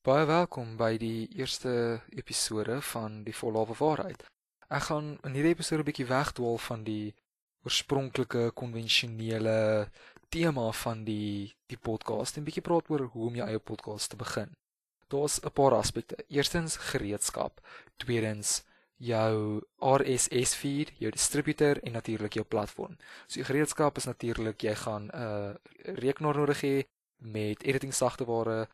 Baie welkom by die eerste episode van die Vollawe Waarheid. Ek gaan in hierdie episode 'n bietjie wegdwaal van die oorspronklike konvensionele tema van die die podcast en bietjie praat oor hoe om jou eie podcast te begin. Daar's 'n paar aspekte. Eerstens gereedskap, tweedens jou RSS feed, jou distributor en natuurlik jou platform. So die gereedskap is natuurlik jy gaan 'n uh, rekenaar nodig hê met editing sagteware,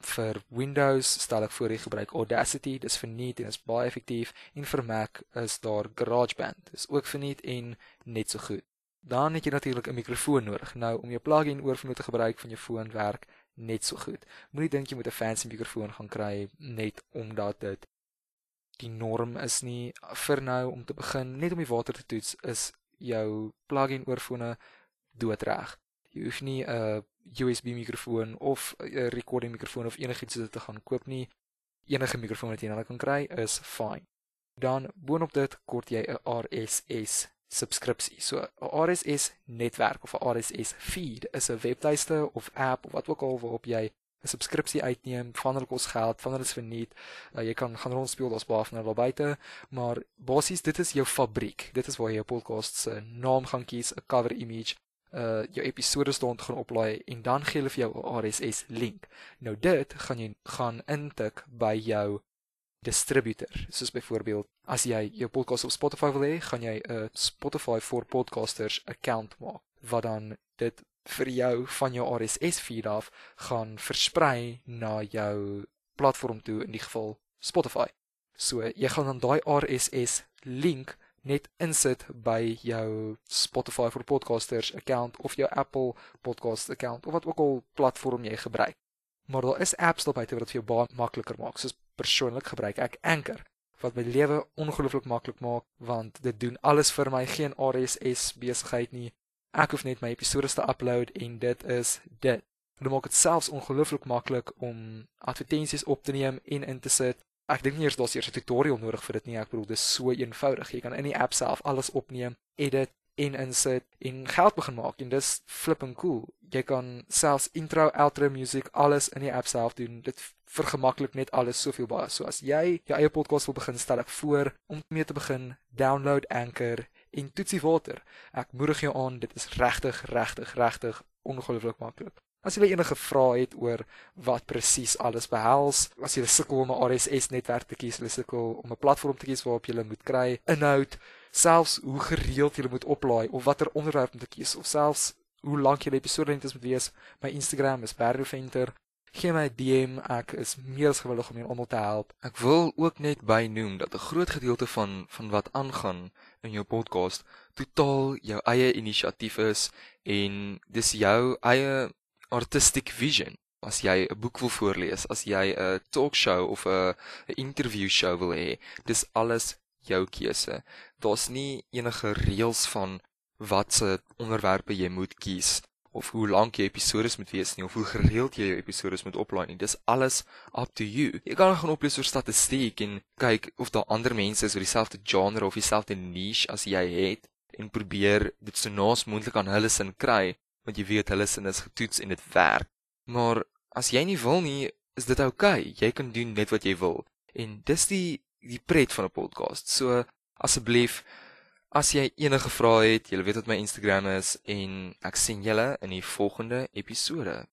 vir Windows stel ek voor jy gebruik Audacity, dis verniet en is baie effektief en vir Mac is daar GarageBand. Dis ook verniet en net so goed. Dan het jy natuurlik 'n mikrofoon nodig. Nou om jou plug-in oorfoon te gebruik van jou foon werk net so goed. Moenie dink jy moet 'n fancy mikrofoon gaan kry net omdat dit die norm is nie vir nou om te begin net om die water te toets is jou plug-in oorfone doodreg. Jy hoef nie 'n uh, USB mikrofoon of 'n recording mikrofoon of enigiets so te gaan koop nie. Enige mikrofoon wat jy nou kan kry is fine. Dan boonop dit kort jy 'n RSS subskripsie. So 'n RSS netwerk of 'n RSS feed is 'n webtuiste of app of wat ook al waarop jy 'n subskripsie uitneem van hulle kos geld, van hulle is verniet. Uh, jy kan gaan rondspeel daar's baie van hulle buite, maar basies dit is jou fabriek. Dit is waar jy jou podcast se naam gaan kies, 'n cover image, uh jou episode staan gaan oplaai en dan gee hulle vir jou 'n RSS link. Nou dit gaan jy gaan intik by jou distributor. Soos byvoorbeeld as jy jou podcast op Spotify wil hê, gaan jy 'n Spotify for podcasters account maak wat dan dit vir jou van jou RSS feed af gaan versprei na jou platform toe in die geval Spotify. So jy gaan dan daai RSS link net insit by jou Spotify vir podcasters account of jou Apple podcast account of wat ook al platform jy gebruik. Maar daar is apps daar buite wat dit vir jou baie makliker maak. Soos persoonlik gebruik ek Anchor wat my lewe ongelooflik maklik maak want dit doen alles vir my, geen RSS besigheid nie. Ek hoef net my episode te upload en dit is dit. Dit maak dit selfs ongelooflik maklik om advertensies op te neem en in te sit Ek dink nie eers daar's eers 'n tutorial nodig vir dit nie. Ek bedoel dis so eenvoudig. Jy kan in die app self alles opneem, edit en insit en geld begin maak en dis flipping cool. Jy kan selfs intro, outro music alles in die app self doen. Dit vergemaklik net alles soveel baie. So as jy jou eie podcast wil begin, stel ek voor om mee te begin, download Anchor en toetsie water. Ek moedig jou aan, dit is regtig, regtig, regtig ongelooflik maklik. As jy enige vrae het oor wat presies alles behels, as jy sukkel om 'n RSS netwerk te kies, jy sukkel om 'n platform te kies waarop jy moet kry inhoud, selfs hoe gereeld jy moet oplaai of watter onderwerp om te kies of selfs hoe lank jy episode net moet wees, my Instagram is berroventer. Gee my 'n DM, ek is meer as gewillig om jou almal te help. Ek wil ook net bynoem dat 'n groot gedeelte van van wat aangaan in jou podcast totaal jou eie inisiatief is en dis jou eie artistic vision. As jy 'n boek wil voorlees, as jy 'n talkshow of 'n interview show wil hê, dis alles jou keuse. Daar's nie enige reëls van watse onderwerpe jy moet kies of hoe lank jy episode moet wees nie of hoe gereeld jy jou episode moet oplaai nie. Dis alles up to you. Jy kan gaan oplees oor statistiek en kyk of daar ander mense is wat dieselfde genre of dieselfde niche as jy het en probeer dit so naas moontlik aan hulle sin kry want jy weet hulle sin is getoets en dit werk. Maar as jy nie wil nie, is dit oukei. Okay. Jy kan doen net wat jy wil. En dis die die pret van 'n podcast. So asseblief as jy enige vrae het, jy weet wat my Instagram is en ek sien julle in die volgende episode.